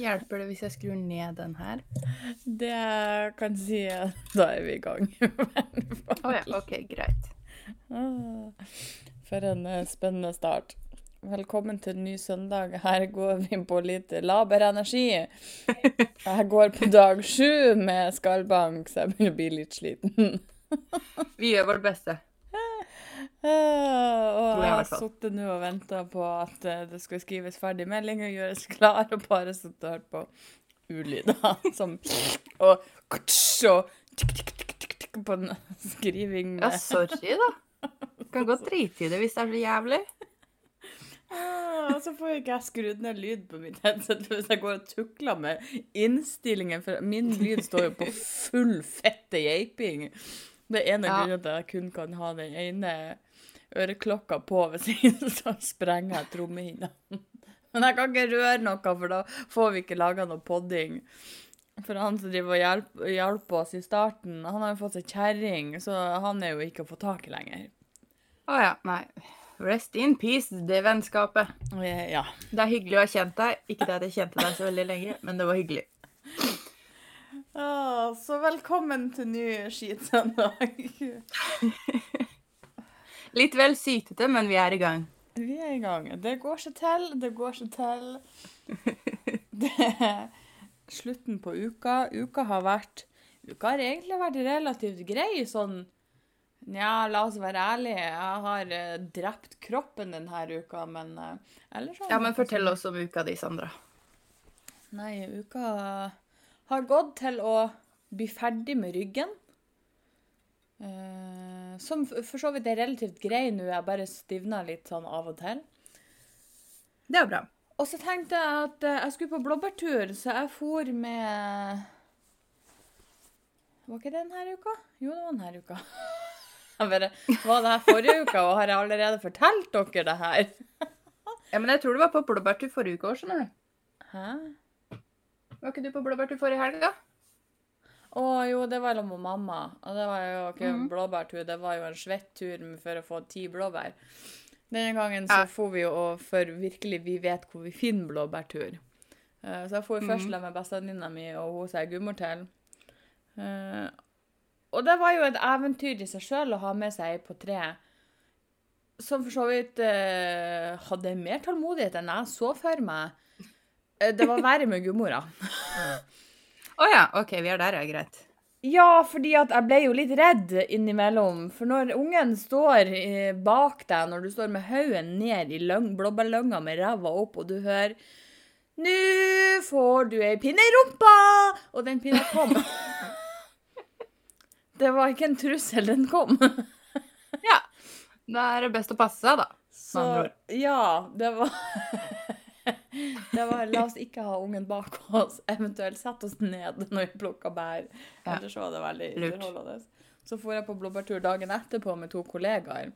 Hjelper det hvis jeg skrur ned den her? Det kan si at Da er vi i gang. Å ja, OK, greit. Ah, For en eh, spennende start. Velkommen til en ny søndag. Her går vi på litt laber energi. Jeg går på dag sju med skallbank, så jeg begynner å bli litt sliten. Vi gjør vårt beste. Ah, Og jeg har sittet nå og venta på at eh, det skal skrives ferdig melding og gjøres klar, og bare sittet og hørt på ulyder som og kutsj og tikk, tikk, tikk, tikk, tikk på den skriving. Ja, sorry, da. Kan godt drite i det hvis det er så jævlig. Ah, Og så får ikke jeg skrudd ned lyd på mitt headset hvis jeg går og tukler med innstillingen, for min lyd står jo på full fette geiping. Det en av Ja. grunnen til at jeg kun kan ha den ene øreklokka på, hvis ikke så sprenger jeg trommehinna. Men jeg kan ikke røre noe, for da får vi ikke laga noe podding. For han som driver og hjalp oss i starten, han har jo fått seg kjerring, så han er jo ikke å få tak i lenger. Å ja, nei. Rest in peace, det vennskapet. Eh, Ja. Det er hyggelig å ha kjent deg. Ikke det at jeg kjente deg så veldig lenge, men det var hyggelig. Ah, så velkommen til ny skitsøndag. Litt vel sytete, men vi er i gang. Vi er i gang. Det går seg til, det går seg til. Det er slutten på uka. Uka har vært Uka har egentlig vært relativt grei, sånn Nja, la oss være ærlige. Jeg har uh, drept kroppen denne uka, men uh, ellers har Ja, men fortell oss om uka di, Sandra. Nei, uka har gått til å bli ferdig med ryggen. Eh, som for så vidt er relativt grei nå, jeg bare stivner litt sånn av og til. Det er bra. Og så tenkte jeg at eh, jeg skulle på blåbærtur, så jeg for med Var ikke det denne uka? Jo, det var denne uka. Jeg bare, var det her forrige uka, og har jeg allerede fortalt dere det her? Ja, men jeg tror du var på blåbærtur forrige uke òg, skjønner du. Hæ? Var ikke du på blåbærtur forrige helg, da? Å jo, det var sammen med mamma. Og det var jo ikke en mm. blåbærtur, det var jo en svettur for å få ti blåbær. Denne gangen så Ja. for vi jo for virkelig vi vet hvor vi finner blåbærtur. Uh, Så jeg for først Mhm. sammen med bestevenninna mi og hun sier Gummor til. Uh, Og det var jo et eventyr i seg sjøl å ha med seg på tre. Som for så vidt uh, hadde mer tålmodighet enn jeg så for meg. Eh, Det var verre med gummora. Å ja, OK, vi er der, ja. Greit. Ja, fordi at jeg ble jo litt redd innimellom. For når ungen står eh, bak deg, når du står med hodet ned i løng, blåbærlønga med ræva opp, og du hører Nå får du ei pinne i rumpa! Og den pinna kom. Det var ikke en trussel, den kom. Ja. Da er det best å passe seg, da. Så ja, det var Det var La oss ikke ha ungen bak oss, eventuelt sette oss ned når vi plukker bær. Ja. Ellers var det veldig underholdende. Så for jeg på blåbærtur dagen etterpå med to kollegaer.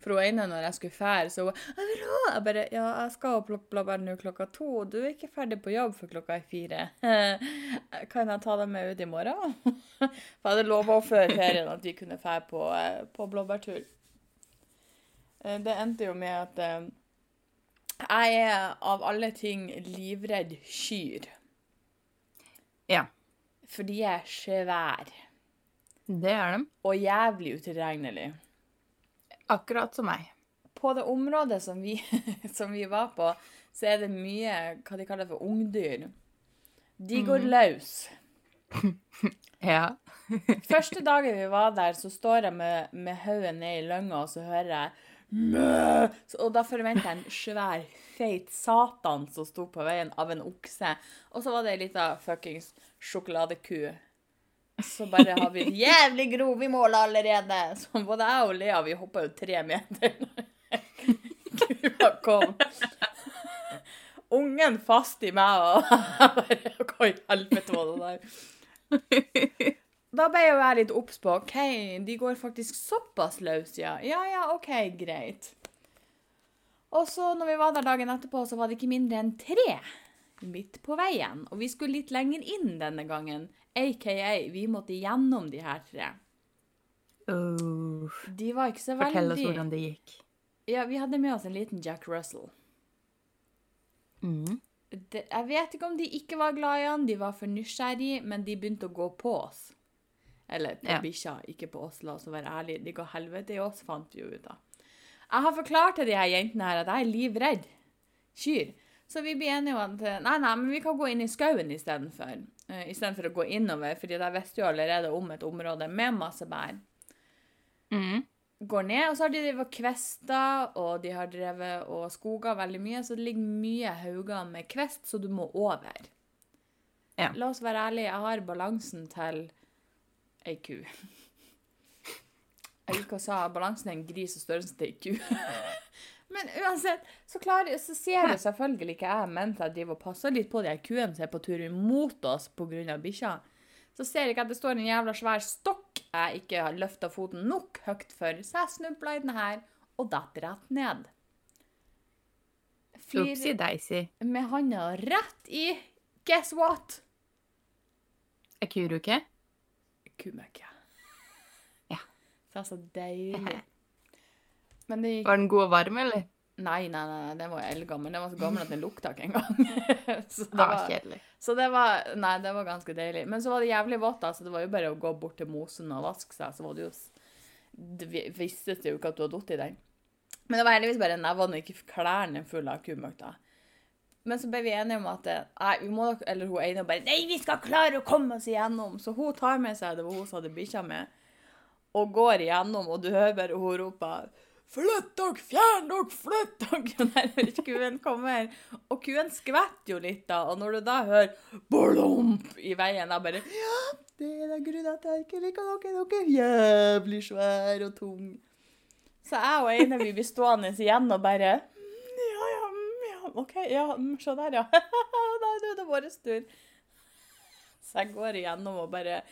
For hun ene, når jeg skulle fære, så hun jeg vil ha. Jeg bare Ja, jeg skal plukke blåbær nå klokka to, og du er ikke ferdig på jobb før klokka er fire. Kan jeg ta deg med ut i morgen? For jeg hadde lova henne før ferien at vi kunne fære på, eh, på blåbærtur. Eh, Det endte jo med at eh, jeg er av alle ting livredd kyr. Ja. For de er svære. Det er de. og jævlig utilregnelige. Akkurat som meg. På det området som vi, som vi var på, så er det mye hva de kaller for ungdyr. De går løs. Ja. Første dagen vi var der, så står jeg med, med hodet ned i lønga, og så hører jeg Mø! Og da forventa jeg en svær, feit satan som sto på veien av en okse. Og så var det ei lita fuckings sjokoladeku. Så bare har vi jævlig grov i mål allerede. Så både jeg og Lea, vi hoppa jo tre meter kua kom. Ungen fast i meg, og jeg bare Hva i helvete var det der? Da ble jeg litt obs på OK, de går faktisk såpass løs, ja. Ja ja, OK, greit. Og så når vi var der dagen etterpå, så var det ikke mindre enn tre midt på veien. Og vi skulle litt lenger inn denne gangen. AKA, vi måtte gjennom de her tre. Uff. De var ikke så veldig Fortell oss hvordan det gikk. Ja, vi hadde med oss en liten Jack Russell. Mm. det, Jeg vet ikke om de ikke var glad i han, de var for nysgjerrig, men de begynte å gå på oss. Eller på Ja. bikkja, ikke på oss, la oss være ærlige. De går helvete i oss, fant vi jo ut av. Jeg har forklart til de her jentene her at jeg er livredd kyr. Så vi blir enige om at nei, nei, men vi kan gå inn i skauen istedenfor. Uh, Istedenfor å gå innover, fordi jeg visste jo allerede om et område med masse bær. Mm. Går ned, og så har de drevet kvester, og de har drevet og skoger veldig mye, så det ligger mye hauger med kvest, så du må over. Ja. La oss være ærlige, jeg har balansen til ei ku. Jeg liker å sa balansen er en gris og størrelsen til ei ku. Men uansett, så, klarer, så ser jo selvfølgelig ikke jeg mens jeg driver og passer litt på de kuene som er på tur imot oss pga. bikkja. Så ser jeg ikke at det står en jævla svær stokk jeg ikke har løfta foten nok høyt for, så jeg snubla i den her og datt rett ned. Daisy. med handa rett i Guess what? Ei kuruke? Kumøkke. Ja. Det var så deilig. Men det gikk Var den god og varm, eller? Nei, nei, nei, nei, den var eldgammel. Den var så gammel at den lukta ikke engang. så, det var, kjedelig. så det var Nei, det var ganske deilig. Men så var det jævlig vått, da, så det var jo bare å gå bort til mosen og vaske seg, så var det jo Det vi- visste jo ikke at du hadde falt i den. Men det var heldigvis bare nevene og ikke klærne fulle av kumøkk, da. Men så ble vi enige om at nei, vi må nok Eller hun ene bare Nei, vi skal klare å komme oss igjennom! Så hun tar med seg Det var hun som hadde bikkja med, og går igjennom, og du hører bare hun roper Flytt dere, fjern dere, flytt dere! Når kuen kommer. Og kuen skvetter jo litt, da. Og når du da hører blomp i veien, da bare Ja, det er den grunnen at jeg ikke liker dere. Dere er jævlig svære og tunge. Så jeg og Eine vi blir stående igjen og bare «Mm, Ja, ja, OK, ja, mm, se der, ja. «Nei, er det vår tur. Så jeg går igjennom og bare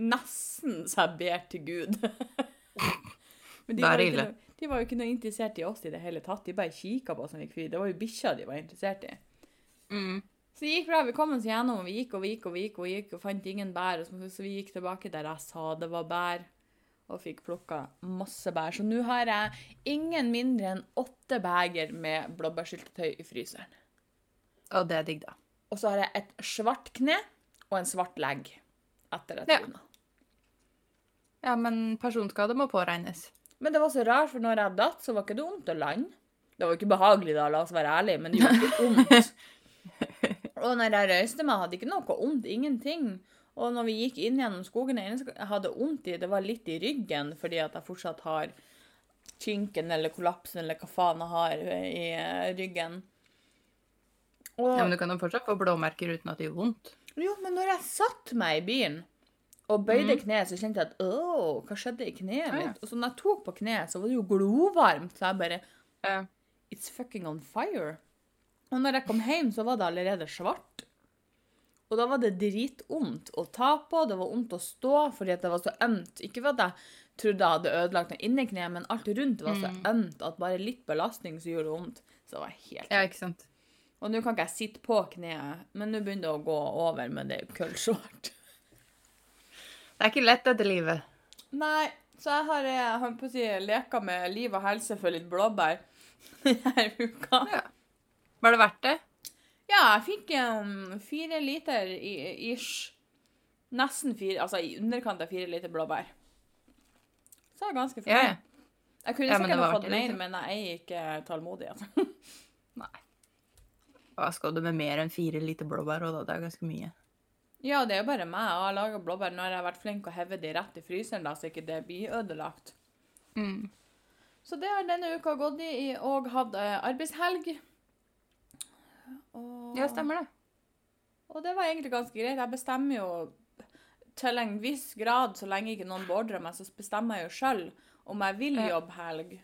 Nesten så jeg ber til Gud. Men de Det er var, ille. noe, de var jo ikke noe interessert i oss i det hele tatt. De bare kikka på oss som gikk forbi. Det var jo bikkja de var interessert i. Mm. Så det gikk bra. Vi kom oss gjennom, og vi gikk og vi gikk og vi gikk og vi gikk og fant ingen bær. og Så så vi gikk tilbake der jeg sa det var bær, og fikk plukka masse bær. Så nå har jeg ingen mindre enn åtte beger med blåbærsyltetøy i fryseren. Og det er digg, da. Og så har jeg et svart kne og en svart legg etter et Ja. tryne. Ja, men personskade må påregnes. Men det var så rart, for når jeg datt, så var ikke det vondt å lande. Det var jo ikke behagelig, da, la oss være ærlige, men det gjorde ikke vondt. Og når jeg røyste meg, hadde ikke noe vondt, ingenting. Og når vi gikk inn gjennom skogen, det eneste jeg hadde vondt i, det var litt i ryggen, fordi at jeg fortsatt har kinken eller kollapsen eller hva faen jeg har i eh, ryggen. Og, Ja, men du kan jo fortsatt få blåmerker uten at det gjør vondt. Jo, men når jeg satt meg i bilen og bøyde mm. kneet, så kjente jeg at åh, hva skjedde i kneet Ja, ja. mitt? Og så når jeg tok på kneet, så var det jo glovarmt, så jeg bare Ja. It's fucking on fire. Og når jeg kom hjem, så var det allerede svart. Og da var det dritvondt å ta på, det var vondt å stå fordi det var så ømt. Ikke for at jeg trodde jeg hadde ødelagt noe inni kneet, men alt rundt var så Mm. ømt at bare litt belastning så gjorde det vondt. Så det var helt ja, ikke sant. Og nå kan ikke jeg sitte på kneet, men nå begynner det å gå over, med det kullshort. Det er ikke lett, dette livet. Nei, så jeg har, jeg har på å si, leka med liv og helse for litt blåbær denne uka. Ja. Var det verdt det? Ja, jeg fikk um, fire liter i, ish. Nesten fire, altså i underkant av fire liter blåbær. Så jeg er ganske Ja, ja. fornøyd. Jeg kunne Ja, men sikkert ha fått mer, men jeg er ikke tålmodig. Altså. Nei. Hva skal du med mer enn fire liter blåbær? òg, da? Det er ganske mye. Ja, det er jo bare meg. Jeg har laga blåbær når jeg har vært flink å heve de rett i fryseren, da, så ikke det blir ødelagt. Mm. Så det har denne uka gått i, og hatt eh, arbeidshelg. Og, Ja, stemmer det. Og det var egentlig ganske greit. Jeg bestemmer jo til en viss grad, så lenge ikke noen beordrer meg, så bestemmer jeg jo sjøl om jeg vil jobbe helg.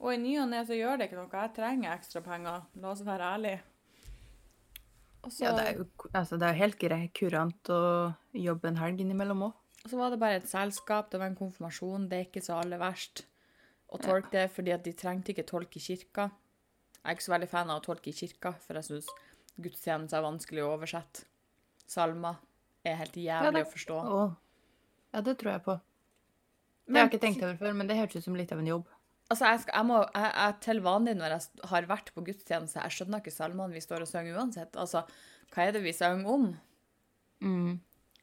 Og i ny og ne så gjør det ikke noe. Jeg trenger ekstra penger. La oss være ærlige. Og så, Ja, det er jo altså, det er jo helt greit kurant å jobbe en helg innimellom òg. så var det bare et selskap, det var en konfirmasjon. Det er ikke så aller verst å tolke det, fordi at de trengte ikke tolke i kirka. Jeg er ikke så veldig fan av å tolke i kirka, for jeg syns gudstjenester er vanskelig å oversette. Salmer er helt jævlig det- å forstå. Å. Ja, det tror jeg på. Det har jeg ikke tenkt over før, men det hørtes ut som litt av en jobb. Altså, jeg, skal, jeg må jeg, jeg, Til vanlig når jeg har vært på gudstjeneste, jeg skjønner ikke salmene vi står og synger uansett. Altså, hva er det vi synger om? Mm.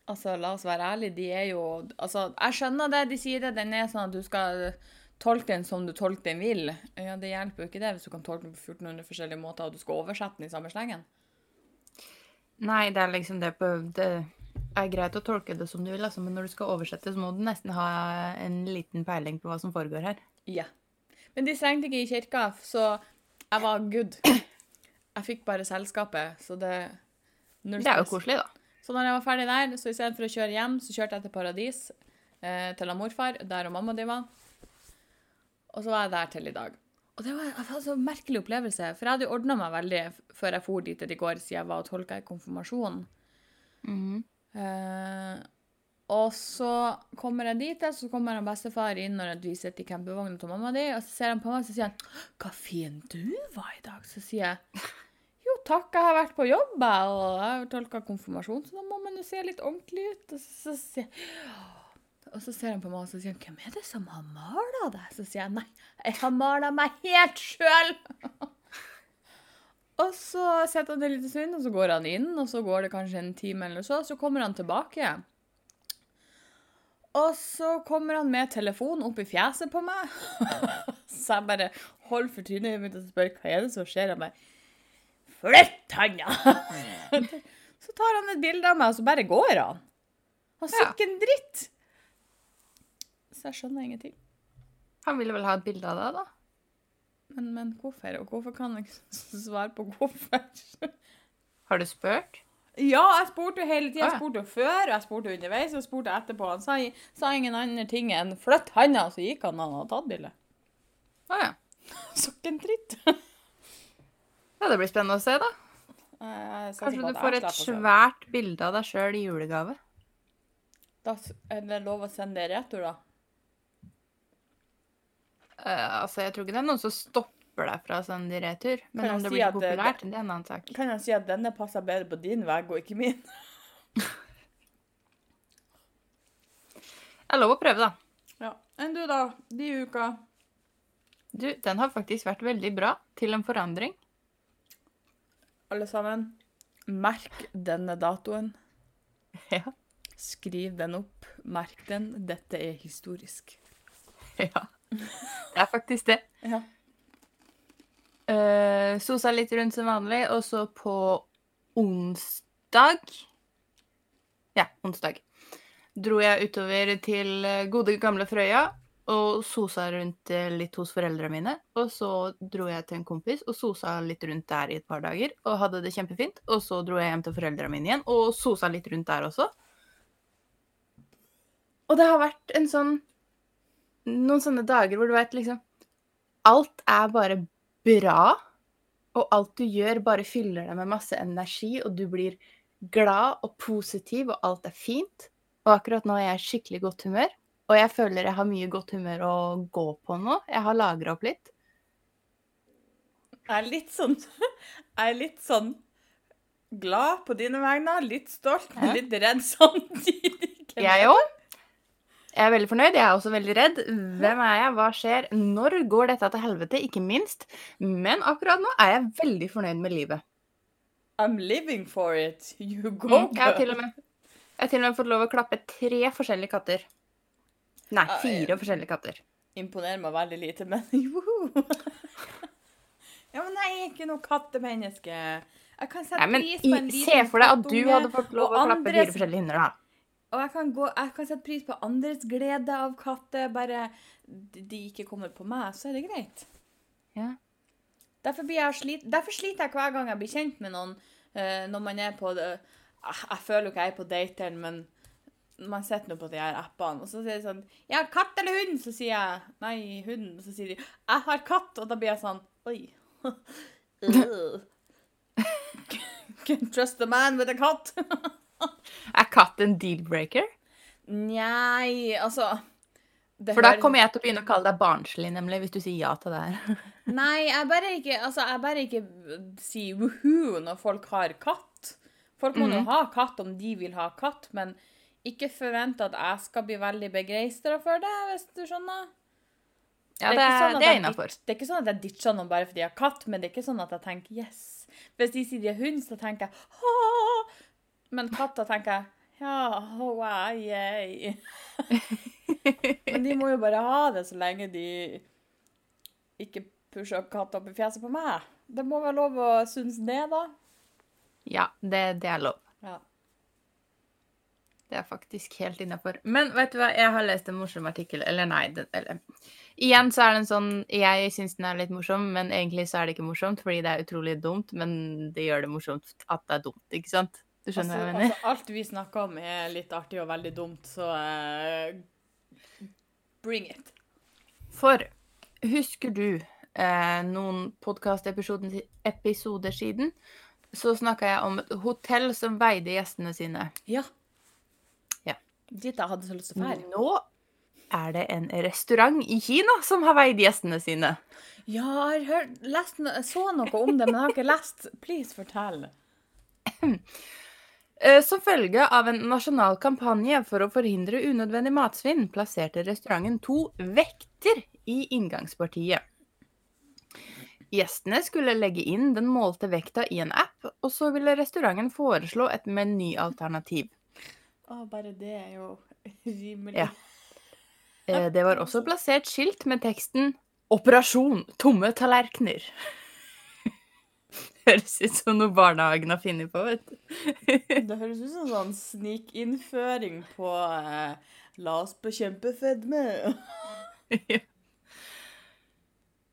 Altså, la oss være ærlige, de er jo Altså, jeg skjønner det, de sier det, den er sånn at du skal tolke den som du tolker den vil. Ja, det hjelper jo ikke det hvis du kan tolke den på 1400 forskjellige måter, og du skal oversette den i samme slengen. Nei, det er liksom det på Det er greit å tolke det som du vil, altså, men når du skal oversette, så må du nesten ha en liten peiling på hva som foregår her. Ja. Men de trengte ikke i kirka, så jeg var good. Jeg fikk bare selskapet, så det Det er jo koselig, da. Så når jeg var ferdig der, så istedenfor å kjøre hjem, så kjørte jeg til Paradis, eh, til morfar, der og mamma de var. Og så var jeg der til i dag. Og det var, det var en så merkelig opplevelse, for jeg hadde jo ordna meg veldig før jeg for dit i går, siden jeg var og tolka i konfirmasjonen. Mhm. Eh, og så kommer jeg dit, så kommer han bestefar inn når vi sitter i campingvogna til mamma di, og så ser han på meg og så sier han, 'Hva fin du var i dag'. Så sier jeg, 'Jo, takk, jeg har vært på jobb, og jeg har tolka konfirmasjon, så da må man jo se litt ordentlig ut'. Og så, så, sier, og så ser han på meg og så sier han, 'Hvem er det som har mala deg?' Så sier jeg, 'Nei, jeg har mala meg helt sjøl'. Og så sitter han en liten stund, og så går han inn, og så går det kanskje en time eller så, og så kommer han tilbake. Og så kommer han med telefonen opp i fjeset på meg. så jeg bare holder for trynet mitt og spør hva er det som skjer. Han bare Flytt handa! så tar han et bilde av meg, og så bare går han. Han sier ikke en dritt. Så jeg skjønner ingenting. Han ville vel ha et bilde av deg, da? Men, men hvorfor? Og hvorfor kan jeg ikke svare på hvorfor? Har du spurt? Ja, jeg spurte jo hele tida. Jeg spurte jo før, jeg spurte underveis, og spurte etterpå. Han sa, sa ingen andre ting enn 'flytt handa', og så gikk han og hadde tatt bildet. Å ja. Så ikke dritt. Ja, Det blir spennende å se, da. Kanskje du får et svært bilde av deg sjøl i julegave. Da er det lov å sende det i retur, da? Eh, altså, Jeg tror ikke det er noen som stopper deg fra det retur. Men om det si blir at det- populært, det er en annen sak. Kan jeg si at denne passer bedre på din vegg og ikke min? Det er lov å prøve, da. Ja. Enn du, da? De uka? Du, den har faktisk vært veldig bra til en forandring. Alle sammen, merk denne datoen. Ja. Skriv den opp. Merk den. Dette er historisk. ja. Det er faktisk det. Ja. Uh, sosa litt rundt som vanlig, og så på onsdag Ja, onsdag. Dro jeg utover til eh, gode, gamle Frøya og sosa rundt eh, litt hos foreldrene mine. Og så dro jeg til en kompis og sosa litt rundt der i et par dager og hadde det kjempefint. Og så dro jeg hjem til foreldrene mine igjen og sosa litt rundt der også. Og det har vært en sånn Noen sånne dager hvor du vet liksom Alt er bare bra, og alt du gjør, bare fyller deg med masse energi, og du blir glad og positiv, og alt er fint. Og akkurat nå er jeg i skikkelig godt humør. Og jeg føler jeg har mye godt humør å gå på nå. Jeg har lagra opp litt. Jeg er litt sånn Jeg er litt sånn glad på dine vegne, litt stolt, men litt redd samtidig. Jeg òg. Jeg er veldig fornøyd. Jeg er også veldig redd. Hvem er jeg? Hva skjer? Når går dette til helvete? Ikke minst. Men akkurat nå er jeg veldig fornøyd med livet. I'm living for it. You go, Mm, jeg har til og med, til og med fått lov å klappe tre forskjellige katter. Nei, fire jeg- forskjellige katter. Imponerer meg veldig lite, men joho. Ja, men jeg er ikke noe kattemenneske. Jeg kan sette Nei, men pris på en se for deg at du hadde fått lov å klappe fire forskjellige hunder, da. Og jeg kan, gå, jeg kan sette pris på andres glede av katter, bare de ikke kommer på meg, så er det greit. Ja. Derfor, blir jeg slit, derfor sliter jeg hver gang jeg blir kjent med noen, Uh, når man er på det Ah, Jeg føler jo ikke jeg er på dateren, men man sitter nå på de her appene, og så sier de sånn har katt eller hund?' Så sier jeg 'Nei, hund'. Så sier de 'Jeg har katt', og da blir jeg sånn Oi. Can't trust a man with a cat. Er katt en deal-breaker? Nei, altså det For da kommer jeg til å begynne å kalle deg barnslig, nemlig, hvis du sier ja til det her. Nei, jeg bare ikke Altså, jeg bare ikke sier woohoo når folk har katt. Folk må nå Mhm. ha katt om de vil ha katt, men ikke forvent at jeg skal bli veldig begeistra for det, hvis du skjønner. Ja, Det det, er sånn det er innafor. Det er ikke sånn at jeg ditcher noen bare fordi jeg har katt, men det er ikke sånn at jeg tenker yes. Hvis de sier de har hund, så tenker jeg «Åh!» Men katter tenker ja, wow, yay. Men de må jo bare ha det så lenge de ikke pusher katta opp i fjeset på meg. Det må være lov å synes det, da. Ja, det, det er lov. Ja. Det er faktisk helt innafor. Men vet du hva, jeg har lest en morsom artikkel Eller nei, den, eller Igjen så er den sånn Jeg syns den er litt morsom, men egentlig så er det ikke morsomt, fordi det er utrolig dumt, men det gjør det morsomt at det er dumt, ikke sant? Du skjønner Altså, hva jeg mener? altså, alt vi snakker om er litt artig og veldig dumt, så uh, bring it. For husker du eh, noen podkastepisoder siden, så snakka jeg om et hotell som veide gjestene sine. Ja. Ja. Dit jeg hadde så lyst til å fære. Nå er det en restaurant i Kina som har veid gjestene sine. Ja, jeg har hørt, lest, så noe om det, men jeg har ikke lest. Please, fortell. Eh, Som følge av en nasjonal kampanje for å forhindre unødvendig matsvinn, plasserte restauranten to vekter i inngangspartiet. Gjestene skulle legge inn den målte vekta i en app, og så ville restauranten foreslå et menyalternativ. Å, bare det er jo rimelig. Ja. Eh, Det var også plassert skilt med teksten 'Operasjon tomme tallerkener'. Høres ut som noe barnehagen har funnet på, vet du. Det høres ut som sånn snikinnføring på eh, La oss bekjempe fedme.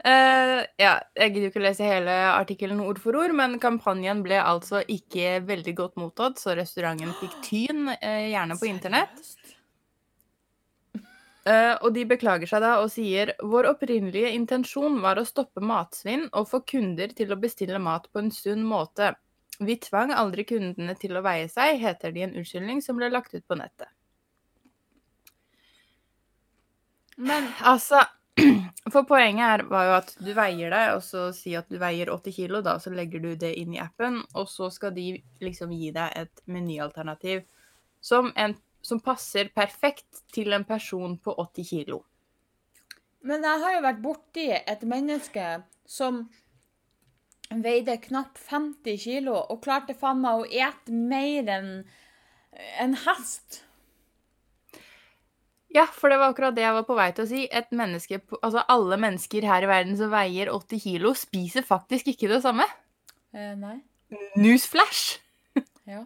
Eh, ja, jeg gidder ikke lese hele artikkelen ord for ord, men kampanjen ble altså ikke veldig godt mottatt, så restauranten fikk tyn, uh, gjerne på internett. Eh, og de beklager seg da og sier vår opprinnelige intensjon var å stoppe matsvinn og få kunder til å bestille mat på en sunn måte. Vi tvang aldri kundene til å veie seg, heter det i en unnskyldning som ble lagt ut på nettet. Men Altså, for poenget her var jo at du veier deg, og så si at du veier 80 kilo, da, så legger du det inn i appen, og så skal de liksom gi deg et menyalternativ som, en, som passer perfekt til en person på 80 kilo. Men jeg har jo vært borti et menneske som veide knapt 50 kilo og klarte faen meg å ete mer enn en hest. Ja, for det var akkurat det jeg var på vei til å si. Et menneske, altså Alle mennesker her i verden som veier 80 kilo, spiser faktisk ikke det samme. Eh, nei. Newsflash! Ja.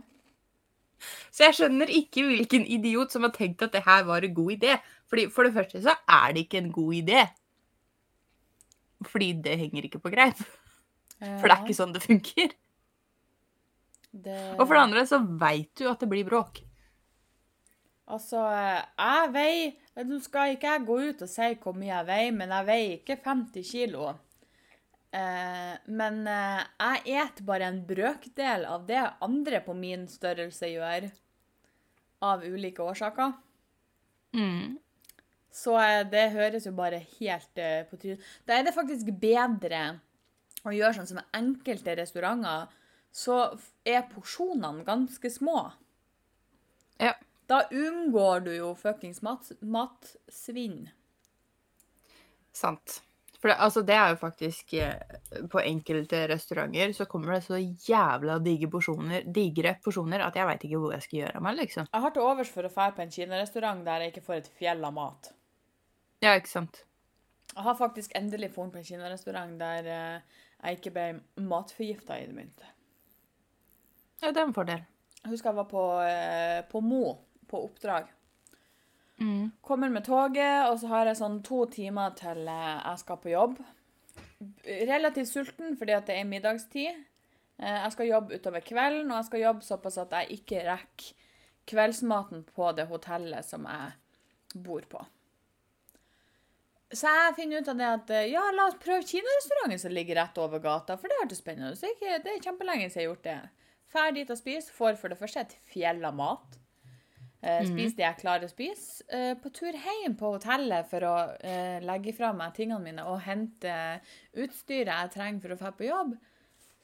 Så jeg skjønner ikke hvilken idiot som har tenkt at det her var en god idé. Fordi For det første så er det ikke en god idé. Fordi det henger ikke på greip. For det er ikke sånn det funker. det... Og for det andre så veit du at det blir bråk. Altså, jeg veier Nå skal ikke jeg gå ut og si hvor mye jeg veier, men jeg veier ikke 50 kilo. Eh, men eh, jeg et bare en brøkdel av det andre på min størrelse gjør. Av ulike årsaker. Mm. Så eh, det høres jo bare helt eh, på trynet. Da er det faktisk bedre å gjøre sånn som enkelte restauranter, så er porsjonene ganske små. Ja. Da unngår du jo fuckings mat, matsvinn. Sant. For det, altså, det er jo faktisk eh, På enkelte restauranter så kommer det så jævla digre porsjoner, digre porsjoner at jeg veit ikke hvor jeg skal gjøre av meg, liksom. Jeg har til overs for å dra på en kinarestaurant der jeg ikke får et fjell av mat. Ja, ikke sant. Jeg har faktisk endelig funnet på en kinarestaurant der eh, jeg ikke ble matforgifta i det minste. Ja, det er en fordel. Jeg husker jeg var på, eh, på Mo på oppdrag. Mm. Kommer med toget, og så har jeg sånn to timer til eh, jeg skal på jobb. Relativt sulten fordi at det er middagstid. Eh, Jeg skal jobbe utover kvelden, og jeg skal jobbe såpass at jeg ikke rekker kveldsmaten på det hotellet som jeg bor på. Så jeg finner ut av det at eh, ja, la oss prøve kinarestauranten som ligger rett over gata, for det hørtes spennende. Så Det er kjempelenge siden jeg har gjort det. Ferdig dit og spise, får for det første et fjell av mat. Eh, spis det jeg klarer å spise. Eh, på tur hjem på hotellet for å eh, legge fra meg tingene mine og hente utstyret jeg trenger for å dra på jobb,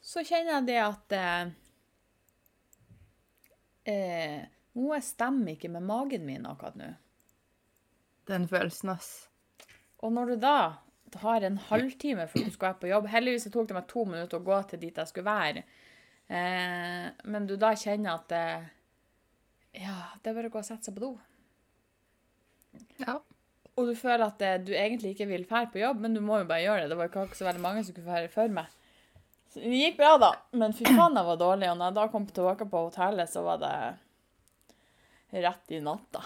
så kjenner jeg det at Noe stemmer ikke med magen min akkurat nå. Den følelsen, ass. Og når du da har en halvtime før du skal være på jobb. Heldigvis tok det meg to minutter å gå til dit jeg skulle være. Eh, men du da kjenner at Ja, det er bare å gå og sette seg på do. Ja. Og du føler at det, du egentlig ikke vil fære på jobb, men du må jo bare gjøre det. Det var jo ikke så veldig mange som kunne fære før meg. Så det gikk bra, da. Men fy faen, jeg var dårlig. Og når jeg da kom tilbake på hotellet, så var det rett i natta.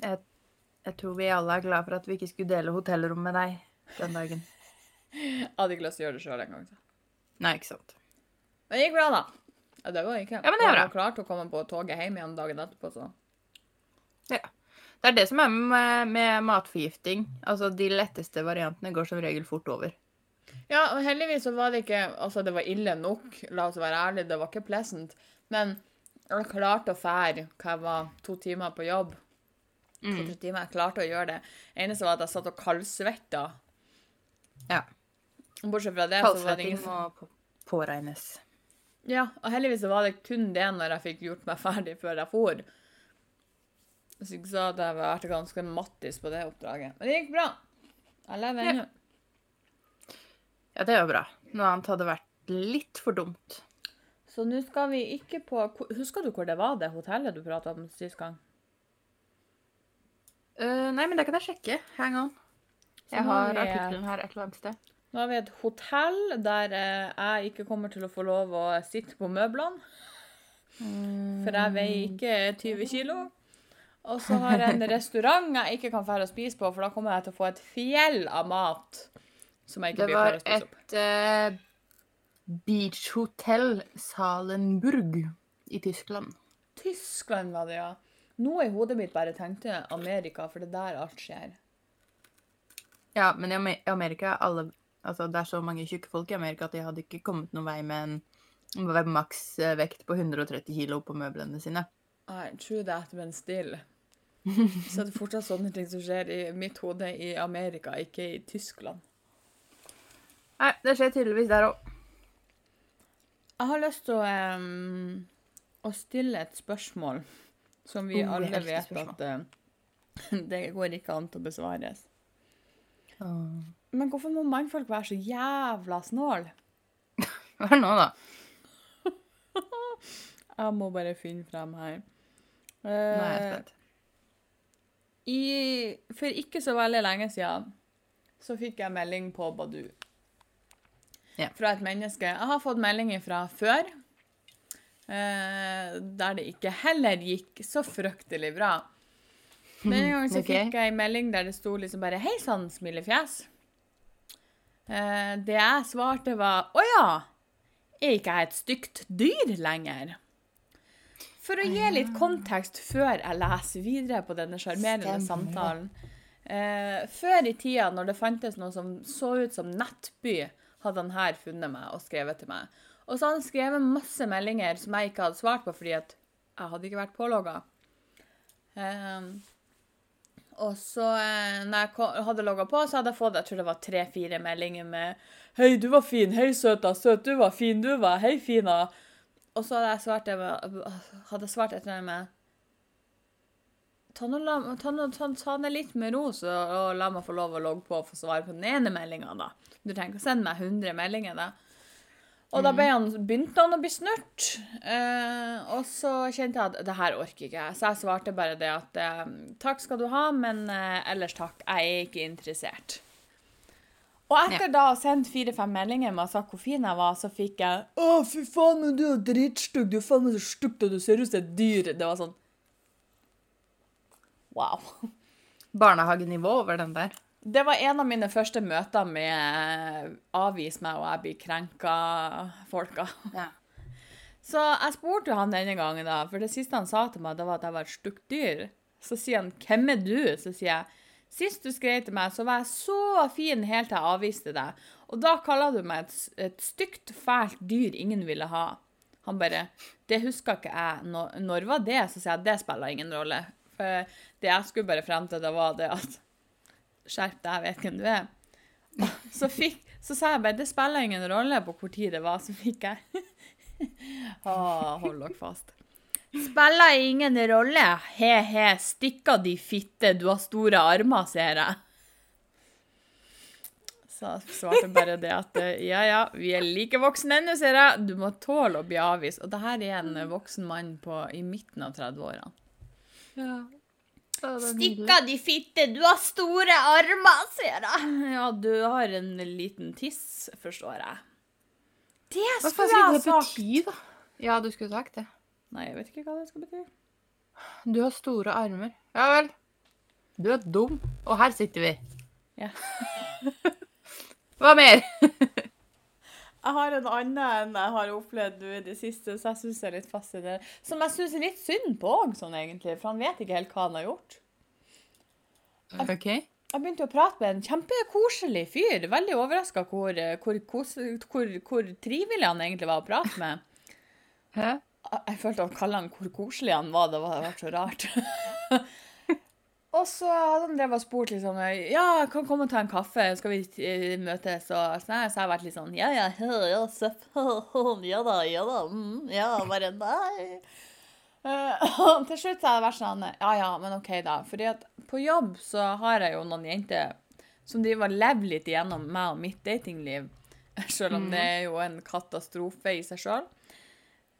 Jeg, jeg tror vi alle er glad for at vi ikke skulle dele hotellrom med deg den dagen. Jeg hadde ikke lyst til å gjøre det sjøl engang. så. Nei, ikke sant. Men det gikk bra, da. Ja, det var ikke. Ja, men det er Jeg bra. var klar til å komme på toget hjem igjen dagen etterpå, så. Ja. Det er det som er med, med matforgifting. Altså, de letteste variantene går som regel fort over. Ja, og heldigvis så var det ikke Altså, det var ille nok, la oss være ærlige, det var ikke pleasant. Men jeg klarte å fære hva jeg var to timer på jobb. To-tre timer. Jeg klarte å gjøre det. Eneste var at jeg satt og kaldsvetta. Ja. Bortsett fra det, så var det Kaldsvetting ingen må på- påregnes. Ja, og heldigvis så var det kun det når jeg fikk gjort meg ferdig før jeg for. Hvis ikke så hadde jeg vært ganske mattis på det oppdraget. Men det gikk bra. Jeg lever ennå. Ja, det er jo bra. Noe annet hadde vært litt for dumt. Så nå skal vi ikke på Husker du hvor det var, det hotellet du prata om sist gang? Uh, nei, men det kan jeg sjekke. Hang on. Så Jeg har har vi- artikkelen her et eller annet sted. Nå har vi et hotell der eh, jeg ikke kommer til å få lov å sitte på møblene. For jeg veier ikke 20 kilo. Og så har jeg en restaurant jeg ikke kan dra å spise på, for da kommer jeg til å få et fjell av mat som jeg ikke blir å spise opp. Det var et uh, beachhotell Salenburg i Tyskland. Tyskland var det, ja. Nå i hodet mitt bare tenkte Amerika, for det er der alt skjer. Ja, men i Amerika er alle Altså, det er så mange tjukke folk i Amerika at de hadde ikke kommet noen vei med en med maks eh, på 130 kilo på møblene sine. Nei, true that, men still. Så det er fortsatt sånne ting som skjer i mitt hode i Amerika, ikke i Tyskland. Nei, det skjer tydeligvis der òg. Jeg har lyst til å, um, å stille et spørsmål som vi Oh, alle vet spørsmål. at uh, det går ikke an til å besvares. Men hvorfor må mannfolk være så jævla snål? Det nå, da? Jeg må bare finne frem her. Nå er jeg Eh, spent. I, for ikke så veldig lenge siden så fikk jeg melding på Badu. Ja. Fra et menneske. Jeg har fått melding fra før, uh, der det ikke heller gikk så fryktelig bra. Men en gang så okay. fikk jeg en melding der det sto liksom bare 'Hei sann, smilefjes'. Eh, det jeg svarte, var 'Å ja, er ikke jeg et stygt dyr lenger?' For å gi litt kontekst før jeg leser videre på denne sjarmerende samtalen. Eh, før i tida, når det fantes noe som så ut som Nettby, hadde han her funnet meg og skrevet til meg. Og så hadde han skrevet masse meldinger som jeg ikke hadde svart på fordi at jeg hadde ikke vært pålogga. Eh, og så, eh, når jeg hadde logga på, så hadde jeg fått jeg tror det var tre-fire meldinger med 'Hei, du var fin. Hei, søta. Søt. Du var fin. Du var. Hei, fina.' Og så hadde jeg svart, det med, svart etter det med Ta nå ned litt med ro, så, og la meg få lov å logge på og få svare på den ene meldinga, da. Du trenger ikke å sende meg 100 meldinger, da. Og da han, begynte han å bli snurt. Eh, og så kjente jeg at det her orker ikke jeg. Så jeg svarte bare det at eh, takk skal du ha, men eh, ellers takk. Jeg er ikke interessert. Og etter da å ha sendt fire-fem meldinger med å sagt hvor fin jeg var, så fikk jeg Å, fy faen, men du er dritstygg. Du er faen meg så stygg og du ser ut som et dyr. Det var sånn Wow. Barnehagenivå over den der. Det var en av mine første møter med avvis meg og jeg blir krenka-folka. Ja. Så jeg spurte han denne gangen, da, for det siste han sa til meg, det var at jeg var et stygt dyr. Så sier han 'Hvem er du?' Så sier jeg 'Sist du skrev til meg, så var jeg så fin helt til jeg avviste deg'. Og da kaller du meg et, et stygt, fælt dyr ingen ville ha. Han bare 'Det huska ikke jeg. Når, når var det?' Så sier jeg 'Det spiller ingen rolle'. For det jeg skulle bare frem til, det var det at Skjerp deg, jeg vet hvem du er. Så, fikk, så sa jeg bare 'Det spiller ingen rolle på hvor tid det var', så fikk jeg Å, hold dere fast. Spiller ingen rolle. He-he, stikker de fitte, du har store armer, ser jeg. Så svarte bare det at eh, ja, ja, vi er like voksne ennå, ser jeg. Du må tåle å bli avvist. Og det her er en eh, voksen mann på, i midten av 30-årene. Ja. Stikk av, de fitte! Du har store armer, sier jeg. Ja, du har en liten tiss, forstår jeg. Det skulle jeg ha sagt. bety, da? Ja, du skulle sagt det. Nei, jeg vet ikke hva det skal bety. Du har store armer. Ja vel. Du er dum. Og her sitter vi. Ja. Hva mer? Jeg har en annen enn jeg har opplevd nå i det siste, så jeg syns det er litt fascinerende. Som jeg syns er litt synd på òg, sånn egentlig, for han vet ikke helt hva han har gjort. OK. Jeg begynte å prate med en kjempekoselig fyr. Veldig overraska hvor, hvor, kos- hvor, hvor trivelig han egentlig var å prate med. Hæ? Jeg følte å kalle han hvor koselig han var. Det var, det var så rart. og så hadde han drevet og spurt liksom Ja, kan komme og ta en kaffe. Skal vi eh, møtes? Og så har jeg vært litt sånn Ja, ja, ja, ja, seff. ja da, ja da. Mm, ja, bare nei. Eh, og til slutt så har jeg vært sånn Ja, ja, men OK, da. Fordi at på jobb så har jeg jo noen jenter som driver og lever litt igjennom meg og mitt datingliv. Selv om det er jo en katastrofe i seg sjøl.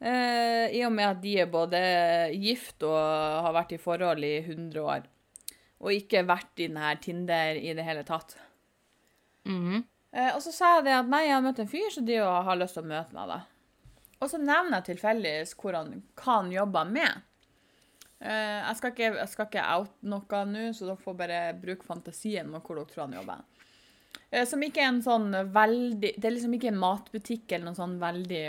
Eh, I og med at de er både gift og har vært i forhold i 100 år. Og ikke vært i denne Tinder i det hele tatt. Mm. Og så sa jeg det at nei, jeg har møtt en fyr som har lyst til å møte meg. da. Og så nevner jeg tilfeldigvis hvor han, hva han jobber med. Eh, jeg, skal ikke, jeg skal ikke out noe nå, så dere får bare bruke fantasien med hvor dere tror han jobber. Eh, som ikke er en sånn veldig Det er liksom ikke en matbutikk eller noe sånn veldig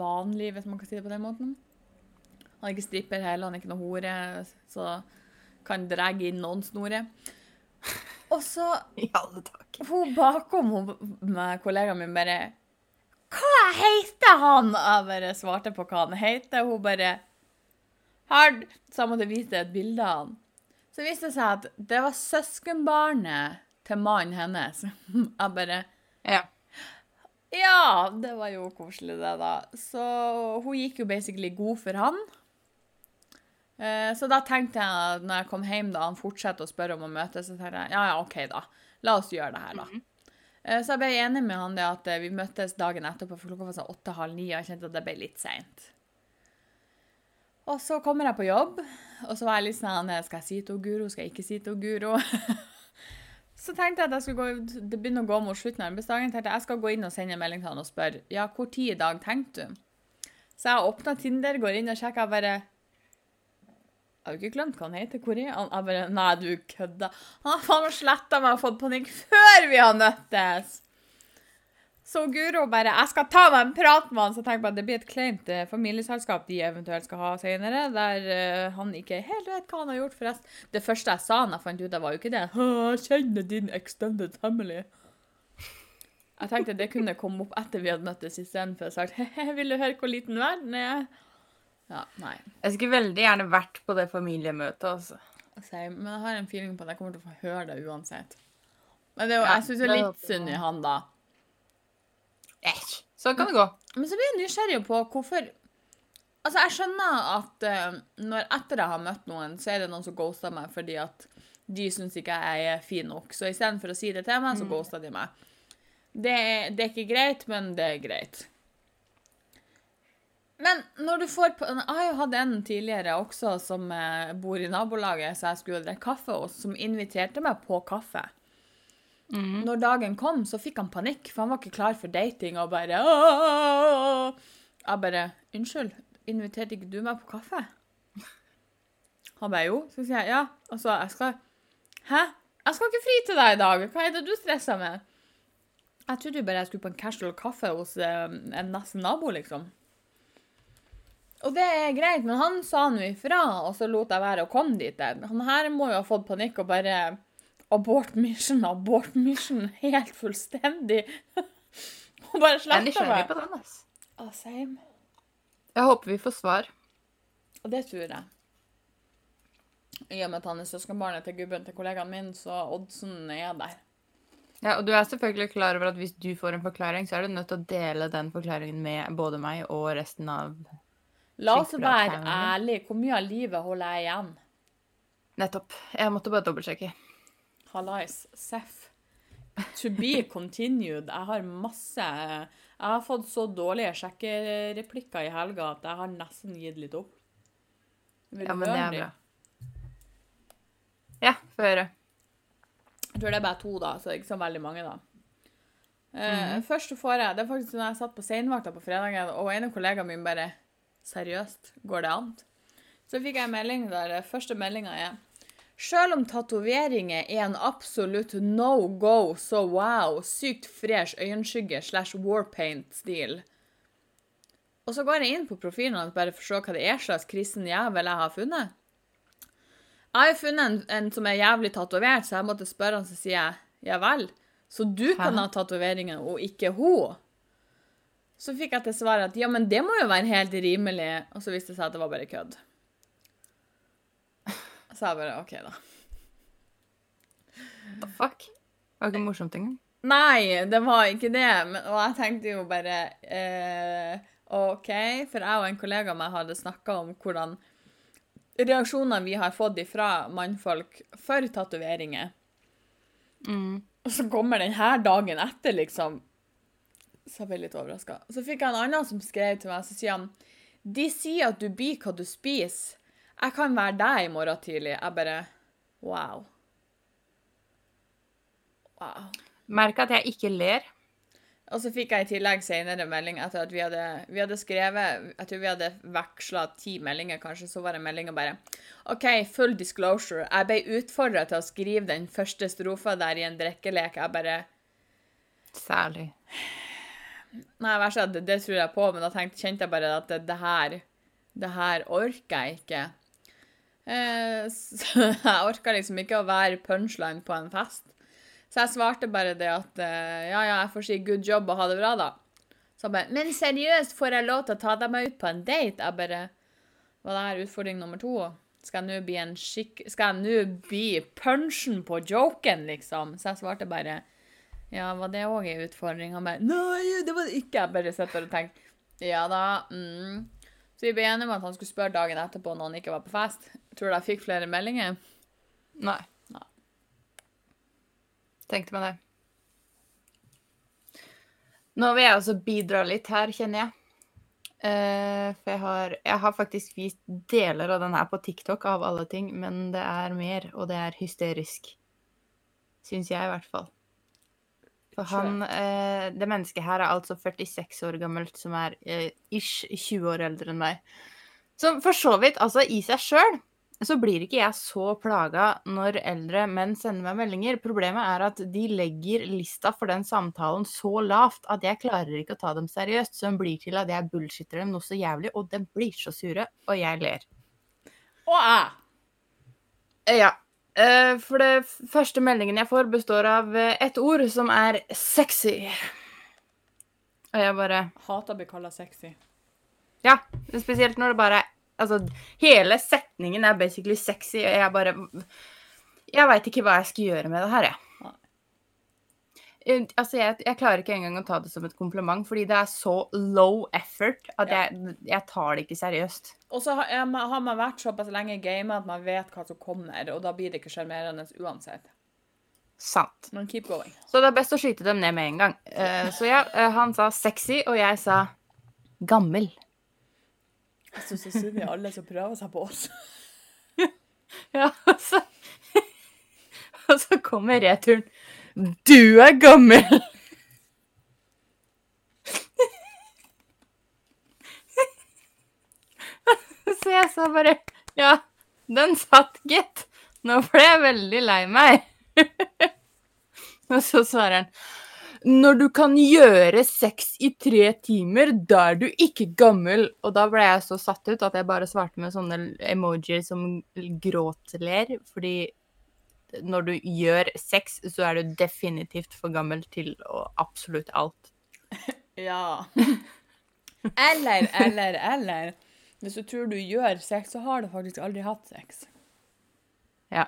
vanlig, hvis man kan si det på den måten. Han er ikke stripper heller, han er ikke noe hore, så kan dra inn noen snorer. Og så hun bakom hun, med kollegaen min bare Hva heter han? Jeg bare svarte på hva han heter. Hun bare Hard. Så jeg måtte vise et bilde av han. Så viste det seg at det var søskenbarnet til mannen hennes. Jeg bare Ja. Ja, det var jo koselig, det, da. Så hun gikk jo basically god for han. Eh, Så da tenkte jeg, at når jeg kom hjem da han fortsatte å spørre om å møtes, så tenkte jeg ja, ja, OK, da. La oss gjøre det her, da. Eh, Så jeg ble enig med han det at eh, vi møttes dagen etterpå, for klokka var sånn åtte-halv ni, og jeg kjente at det ble litt seint. Og så kommer jeg på jobb, og så var jeg litt sånn Skal jeg si til Guro? Skal jeg ikke si til Guro? Så tenkte jeg at jeg skulle gå, det begynner å gå mot slutten av arbeidsdagen. tenkte jeg jeg skal gå inn og sende en melding til han og spørre ja, hvor tid i dag tenkte du? Så jeg åpna Tinder, går inn og sjekker. Bare Jeg har jo ikke glemt hva han heter. Hvor er han? Jeg bare Nei, du kødder. Han har faen meg sletta meg og fått panikk før vi har møttes! Så Guro bare Jeg skal ta meg en prat med han, så tenk på at det blir et kleint familieselskap de eventuelt skal ha senere, der uh, han ikke helt vet hva han har gjort. Forresten, det første jeg sa da jeg fant ut det, var jo ikke det. Jeg kjenner din extended family. Jeg tenkte det kunne komme opp etter vi hadde møttes istedenfor å sagt he-he, vil du høre hvor liten verden er? Ja, nei. Jeg skulle veldig gjerne vært på det familiemøtet, altså. Altså, men jeg har en feeling på at jeg kommer til å få høre det uansett. Men det er jo, Ja, jeg syns er det litt synd i han, da. Æsj. Sånn kan det gå. Men så blir jeg nysgjerrig på hvorfor Altså, jeg skjønner at uh, når etter jeg har møtt noen, så er det noen som ghoster meg fordi at de syns ikke jeg er fin nok. Så istedenfor å si det til meg, så ghoster de meg. Det det er ikke greit, men det er greit. Men når du får på Jeg har jo hatt en tidligere også som eh, bor i nabolaget, så jeg skulle drikke kaffe hos, som inviterte meg på kaffe. Når dagen kom, så fikk han panikk, for han var ikke klar for dating og bare «Åh!» Jeg bare Unnskyld, inviterte ikke du meg på kaffe? Han bare jo. Så sier jeg ja. Og så jeg skal Hæ? Jeg skal ikke fri til deg i dag. Hva er det du stresser med? Jeg trodde jo bare jeg skulle på en casual kaffe hos eh, en nesten nabo, liksom. Og det er greit, men han sa nå ifra, og så lot jeg være å komme dit. Han her må jo ha fått panikk og bare Abort mission, abort mission, helt fullstendig. Og bare Jeg er sletta meg. på den, altså. Ah, same. Jeg håper vi får svar. Og det tror jeg. I og med at han er søskenbarnet til gubben til kollegaen min, så oddsen er der. Ja, og du er selvfølgelig klar over at hvis du får en forklaring, så er du nødt til å dele den forklaringen med både meg og resten av La oss være ærlige. Hvor mye av livet holder jeg igjen? Nettopp. Jeg måtte bare dobbeltsjekke. Hallais. Seff. To be continued. Jeg har masse Jeg har fått så dårlige sjekkereplikker i helga at jeg har nesten gitt litt opp. Vil Ja, men det er bra. Ja, få høre. Jeg tror det er bare to, da, så det er ikke så veldig mange, da. Eh, Mhm. Først så får jeg Det er faktisk når jeg satt på seinvakta på fredagen, og en av kollegaene mine bare Seriøst, går det an? Så fikk jeg melding der første meldinga er Sjøl om tatoveringer er en absolutt no go, så wow, sykt fresh øyenskygge slash warpaint-stil. Og så går jeg inn på profilen hans bare for å se hva det er slags kristen jævel jeg har funnet. Jeg har jo funnet en, en som er jævlig tatovert, så jeg måtte spørre han, så sier jeg ja vel. Så du kan ha tatoveringen, og ikke hun? Så fikk jeg til svar at ja, men det må jo være helt rimelig. Og så viste det seg at det var bare kødd. Så jeg bare OK, da. The fuck? Det var ikke morsomt engang. Nei, det var ikke det. Men, og jeg tenkte jo bare eh, OK, for jeg og en kollega av meg hadde snakka om hvordan reaksjoner vi har fått ifra mannfolk for tatoveringer. Mm. Og så kommer den her dagen etter, liksom. Så jeg ble litt overraska. Så fikk jeg en annen som skrev til meg, så sier han De sier at du blir hva du spiser. Jeg kan være deg i morgen tidlig. Jeg bare Wow. Wow. Merk at jeg ikke ler. Og så fikk jeg i tillegg senere melding etter at vi hadde, vi hadde skrevet Jeg tror vi hadde veksla ti meldinger, kanskje. Så var det meldinga bare OK, full disclosure. Jeg ble utfordra til å skrive den første strofa der i en drikkelek. Jeg bare Særlig. Nei, vær så det, det tror jeg på, men da tenkte, kjente jeg bare at det, det her Det her orker jeg ikke. Eh, så jeg orka liksom ikke å være punchline på en fest. Så jeg svarte bare det at eh, ja, ja, jeg får si good job og ha det bra, da. Så jeg bare Men seriøst, får jeg lov til å ta deg med ut på en date? Jeg bare Var det her utfordring nummer to? Skal jeg nå bli en skikk... Skal jeg nå bli punchen på joken, liksom? Så jeg svarte bare ja, var det òg en utfordring? Han bare Nei, det var det ikke. Jeg bare sitter og tenker Ja da. Mm. Så vi ble enige om at han skulle spørre dagen etterpå når han ikke var på fest. Tror du jeg fikk flere meldinger? Nei. Nei. Tenkte meg det. Nå vil jeg også bidra litt her, kjenner jeg. Uh, for jeg har, jeg har faktisk vist deler av den her på TikTok, av alle ting, men det er mer, og det er hysterisk. Syns jeg, i hvert fall. For han eh, Det mennesket her er altså 46 år gammelt, som er eh, ish 20 år eldre enn meg. Så for så vidt, altså i seg sjøl, så blir ikke jeg så plaga når eldre menn sender meg meldinger. Problemet er at de legger lista for den samtalen så lavt at jeg klarer ikke å ta dem seriøst. Så den blir til at jeg bullshitter dem noe så jævlig, og de blir så sure, og jeg ler. Og jeg! Ja. Eh, For det første meldingen jeg får, består av eh, ett ord, som er sexy. Og jeg bare Hater å bli kalla sexy. Ja, spesielt når det bare Altså, hele setningen er basically sexy, og jeg bare Jeg veit ikke hva jeg skal gjøre med det her, jeg. Eh, Altså, jeg, jeg klarer ikke engang å ta det som et kompliment, fordi det er så low effort at Ja. jeg, jeg tar det ikke seriøst. Og så har, har man vært såpass lenge i gamet at man vet hva som kommer, og da blir det ikke sjarmerende uansett. Sant. Men keep going. Så det er best å skyte dem ned med en gang. Uh, Så ja, uh, han sa sexy, og jeg sa gammel. Jeg syns det er synd i alle som prøver seg på oss. Ja, altså Og så kommer returen. Du er gammel! Så jeg sa bare Ja, den satt, gitt. Nå ble jeg veldig lei meg. Og så svarer han Når du kan gjøre sex i tre timer, da er du ikke gammel. Og da ble jeg så satt ut at jeg bare svarte med sånne emojier som gråtler. Fordi når du gjør sex, så er du definitivt for gammel til å absolutt alt. Ja. Eller, eller, eller. Hvis du tror du gjør sex, så har du faktisk aldri hatt sex. Ja.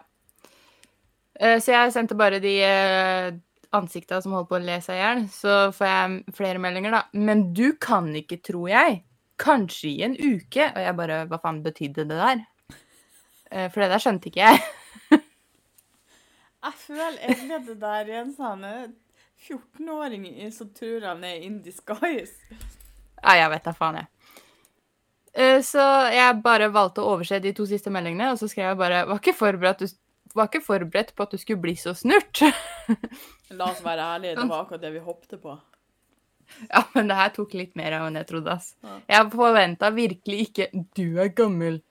Eh, Så jeg sendte bare de eh, ansikta som holdt på å le seg i hjel. Så får jeg flere meldinger, da. Men du kan ikke, tror jeg. Kanskje i en uke. Og jeg bare Hva faen betydde det der? Eh, For det der skjønte ikke jeg. Jeg føler egentlig at det der er en sånn eh, 14-åring som tror han er in disguise. Ja, jeg vet da faen, jeg. Eh, Så jeg bare valgte å overse de to siste meldingene, og så skrev jeg bare Var ikke forberedt, du, var ikke forberedt på at du skulle bli så snurt. La oss være ærlige, det var akkurat det vi hoppte på. ja, men det her tok litt mer av enn jeg trodde, ass. Jeg forventa virkelig ikke 'du er gammel'.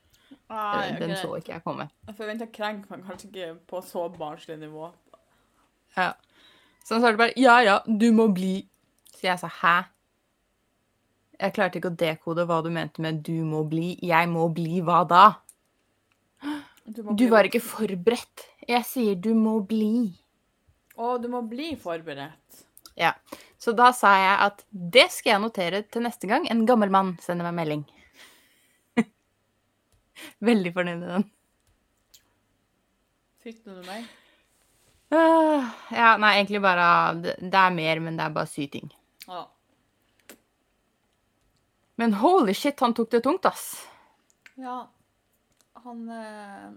Nei, Eh, Den ok. så ikke jeg komme. Jeg forventa krenk, men kanskje ikke på så barnslig nivå. Ja. Så han svarte bare 'ja ja, du må bli'. Så jeg sa 'hæ'? Jeg klarte ikke å dekode hva du mente med 'du må bli'. Jeg må bli hva da? Du, Du var ikke forberedt. Jeg sier 'du må bli'. Å, du må bli forberedt. Ja. Så da sa jeg at det skal jeg notere til neste gang en gammel mann sender meg melding. Veldig fornøyd med den. Fikk du noe mer? Uh, ja, nei, egentlig bare Det det er mer, men det er bare syting. Ja. Men holy shit, han tok det tungt, ass. ja. Han øh,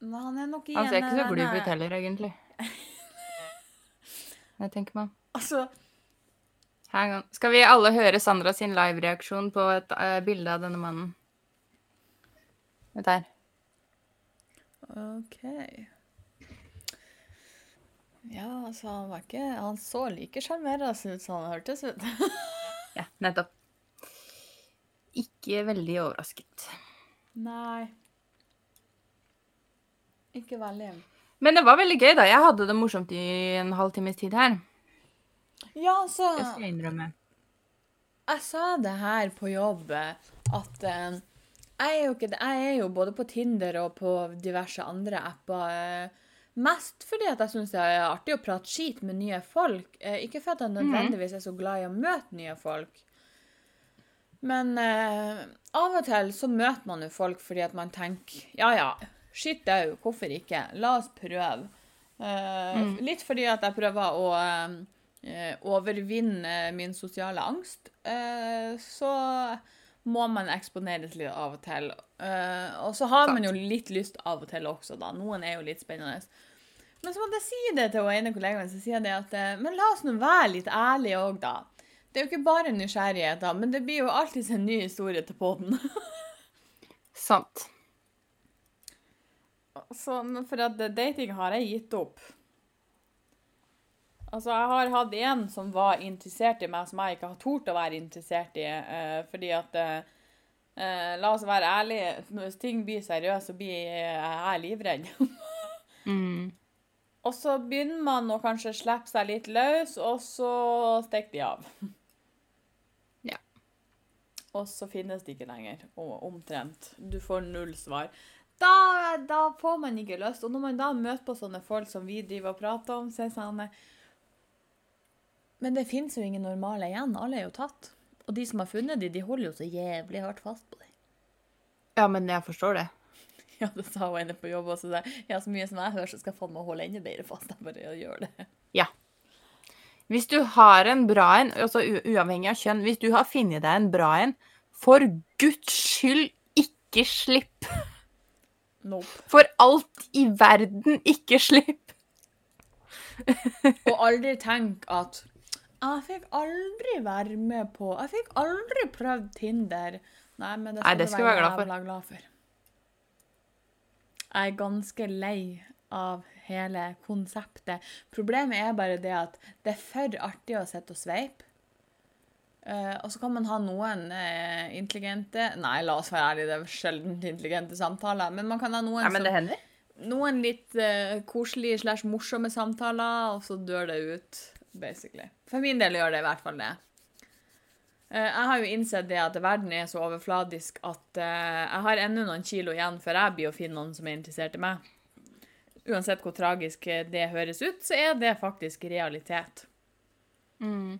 Men han er nok i Han ser ikke så eh, glup ut heller, egentlig. Jeg tenker meg. Altså. Skal vi alle høre Sandra sin live-reaksjon på et uh, bilde av denne mannen? Her. OK. Ja, altså, han var ikke Han så like sjarmerende ut som han hørtes ut. Ja, nettopp. Ikke veldig overrasket. Nei. Ikke veldig. Men det var veldig gøy, da. Jeg hadde det morsomt i en halvtimes tid her. Ja, altså Det skal jeg innrømme. Jeg sa det her på jobb, at eh, jeg, er jo ikke, jeg er jo både på Tinder og på diverse andre apper. eh, mest fordi at jeg syns det er artig å prate skit med nye folk. Eh, ikke for at jeg nødvendigvis er så glad i å møte nye folk. Men eh, av og til så møter man jo folk fordi at man tenker ja ja, skitt au, hvorfor ikke? La oss prøve. Eh, Litt fordi at jeg prøver å eh, eh, overvinne min sosiale angst, eh, så må man eksponeres litt av og til. Uh, og så har man jo litt lyst av og til også, da. Noen er jo litt spennende. Men så måtte jeg si det til ene kollegaen, så sier jeg det at eh, Men la oss nå være litt ærlige òg, da. Det er jo ikke bare nysgjerrighet, da, men det blir jo alltid en ny historie til podden. Sant. Så, for at dating har jeg gitt opp. Altså, jeg har hatt en som var interessert i meg, som jeg ikke har tort å være interessert i, eh, fordi at eh, eh, La oss være ærlige, hvis ting blir seriøse, så blir jeg livredd. Mm. og så begynner man å kanskje slippe seg litt løs, og så stikker de av. Ja. Og så finnes de ikke lenger, og omtrent. Du får null svar. Da, da får man ikke lyst. Og når man da møter på sånne folk som vi driver og prater om, så er det sånn Men det finnes jo ingen normale igjen. Alle er jo tatt. Og de som har funnet de, de holder jo så jævlig hardt fast på dem. Ja, men jeg forstår det. Ja, det sa hun inne på jobb også. Det. Ja, så mye som jeg hører, så skal jeg faen meg holde enda bedre fast. Jeg bare gjør det. Ja. Hvis du har en bra en, altså uavhengig av kjønn, hvis du har funnet deg en bra en, for guds skyld, ikke slipp. Nope. For alt i verden, ikke slipp. Og aldri tenk at jeg fikk aldri være med på Jeg fikk aldri prøvd Tinder. Nei, men det Nei, skal, det skal du være glad for. glad for. Jeg er ganske lei av hele konseptet. Problemet er bare det at det er for artig å sitte og sveipe. Uh, og så kan man ha noen uh, intelligente Nei, la oss være ærlige, det er sjelden intelligente samtaler. Men man kan ha noen Nei, men som noen litt uh, koselige slash morsomme samtaler, og så dør det ut, basically. For min del gjør det i hvert fall det. Eh, jeg har jo innsett det at verden er så overfladisk at eh, jeg har ennå noen kilo igjen før jeg blir å finne noen som er interessert i meg. Uansett hvor tragisk eh, det høres ut, så er det faktisk realitet. Mm.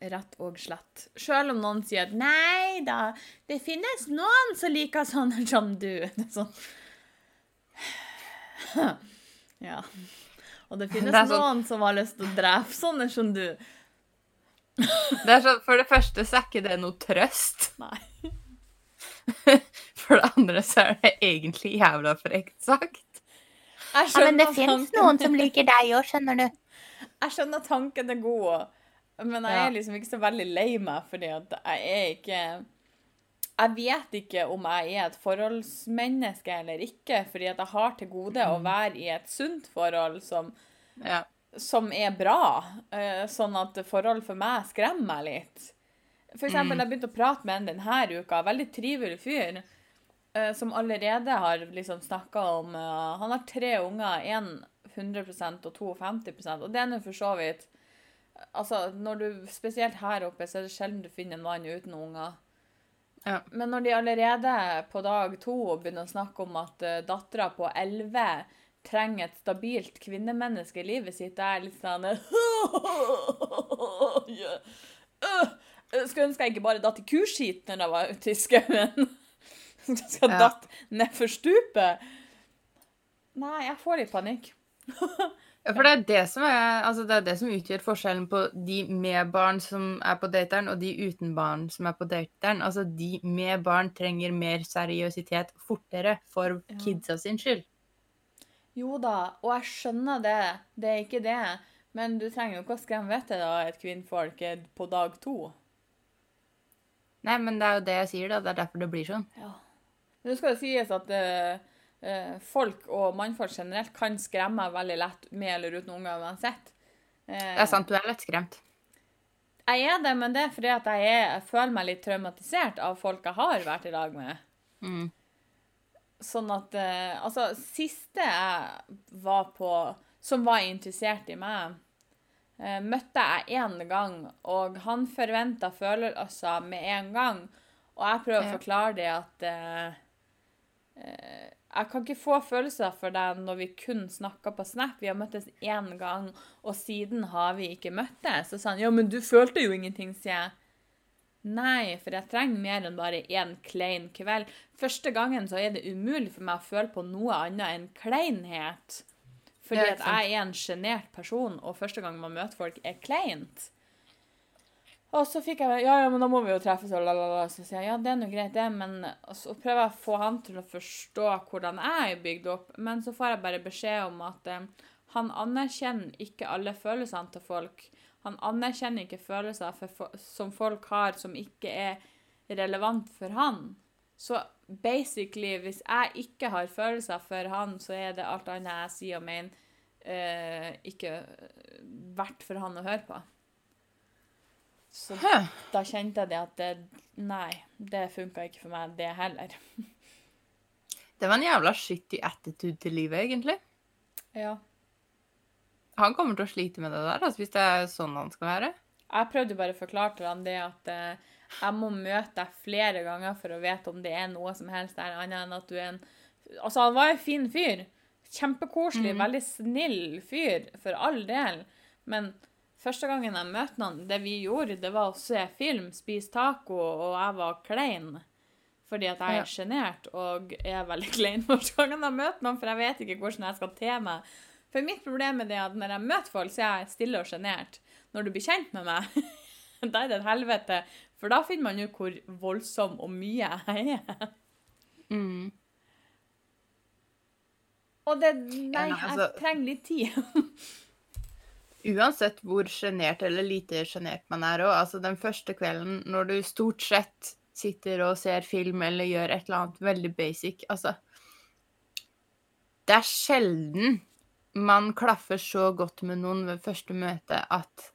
Rett og slett. Selv om noen sier at nei da, det finnes noen som liker sånne som du. Det er sånn. Ja. Og det finnes Det sånn- noen som har lyst til å drepe sånne som du. Det er sånn, for det første så er ikke det noe trøst. Nei. For det andre så er det egentlig jævla frekt sagt. Jeg Ja, men det fins noen som liker deg òg, skjønner du. Jeg skjønner tanken er god, men jeg er liksom ikke så veldig lei meg, fordi at jeg er ikke Jeg vet ikke om jeg er et forholdsmenneske eller ikke, fordi at jeg har til gode Mm. å være i et sunt forhold som, Ja. som er bra, eh, sånn at forhold for meg skremmer meg litt. For eksempel, jeg begynte å prate med en denne uka, veldig trivelig fyr, eh, som allerede har liksom snakka om eh, Han har tre unger, én 100 og to 50% og det er nå for så vidt Altså, når du, Spesielt her oppe så er det sjelden du finner en mann uten unger. Ja. Men når de allerede på dag to begynner å snakke om at uh, dattera på 11 trenger et stabilt kvinnemenneske i livet sitt, da er litt sånn. Øh, Skulle ønske jeg ikke bare datt i kuskit når jeg var ute i skauen. Skal Ja. datt nedfor stupet. Nei, jeg får litt panikk. Ja, for det er det som er, altså det er det som utgjør forskjellen på de med barn som er på dateren, og de uten barn som er på dateren. Altså, de med barn trenger mer seriøsitet fortere for Ja. kidsa sin skyld. Jo da, og jeg skjønner det. Det er ikke det. Men du trenger jo ikke å skremme vettet av et kvinnfolk på dag to. Nei, men det er jo det jeg sier, da. Det er derfor det blir sånn. Ja. Men det skal jo sies at eh, folk og mannfolk generelt kan skremme meg veldig lett med eller uten unger uansett. Eh, Det er sant, du er lettskremt. Jeg er det, men det er fordi at jeg, er, jeg føler meg litt traumatisert av folk jeg har vært i lag med. Mm. Sånn at eh, Altså, siste jeg var på Som var interessert i meg, eh, møtte jeg én gang, og han forventa følelser med en gang. Og jeg prøver å forklare det at eh, eh, Jeg kan ikke få følelser for deg når vi kun snakker på Snap. Vi har møttes én gang, og siden har vi ikke møttes. Så sa han ja, men du følte jo ingenting, sier jeg. Nei, for jeg trenger mer enn bare én klein kveld. Første gangen så er det umulig for meg å føle på noe annet enn kleinhet. Fordi at jeg er en sjenert person, og første gang man møter folk, er kleint. Og så fikk jeg Ja, ja, men da må vi jo treffes, og la. Så sier jeg ja, det er nå greit, det, men Så prøver jeg å få han til å forstå hvordan jeg er bygd opp, men så får jeg bare beskjed om at eh, han anerkjenner ikke alle følelsene til folk. Han anerkjenner ikke følelser for, som folk har som ikke er relevant for han. Så basically, hvis jeg ikke har følelser for han, så er det alt annet jeg sier og mener, eh, ikke verdt for han å høre på. Så Hæ. da kjente jeg det at det, nei, det funka ikke for meg, det heller. Det var en jævla shitty attitude til livet, egentlig. Ja. Han kommer til å slite med det der, altså, hvis det er sånn han skal være. Jeg prøvde bare å forklare til han det at eh, jeg må møte deg flere ganger for å vite om det er noe som helst der annet enn at du er en Altså, han var en fin fyr. Kjempekoselig, veldig snill fyr, for all del. Men første gangen jeg møtte han, det vi gjorde, det var å se film, spise taco, og jeg var klein. Fordi at jeg er sjenert og er veldig klein første gangen jeg møter noen, for jeg vet ikke hvordan jeg skal te meg. For mitt problem er det at når jeg møter folk, så er jeg stille og sjenert. Når du blir kjent med meg, da er det et helvete. For da finner man ut hvor voldsom og mye jeg er. Mm. Og det Nei, nei, altså- jeg trenger litt tid. Uansett hvor sjenert eller lite sjenert man er òg, altså den første kvelden når du stort sett sitter og ser film eller gjør et eller annet veldig basic, altså Det er sjelden man klaffer så godt med noen ved første møte at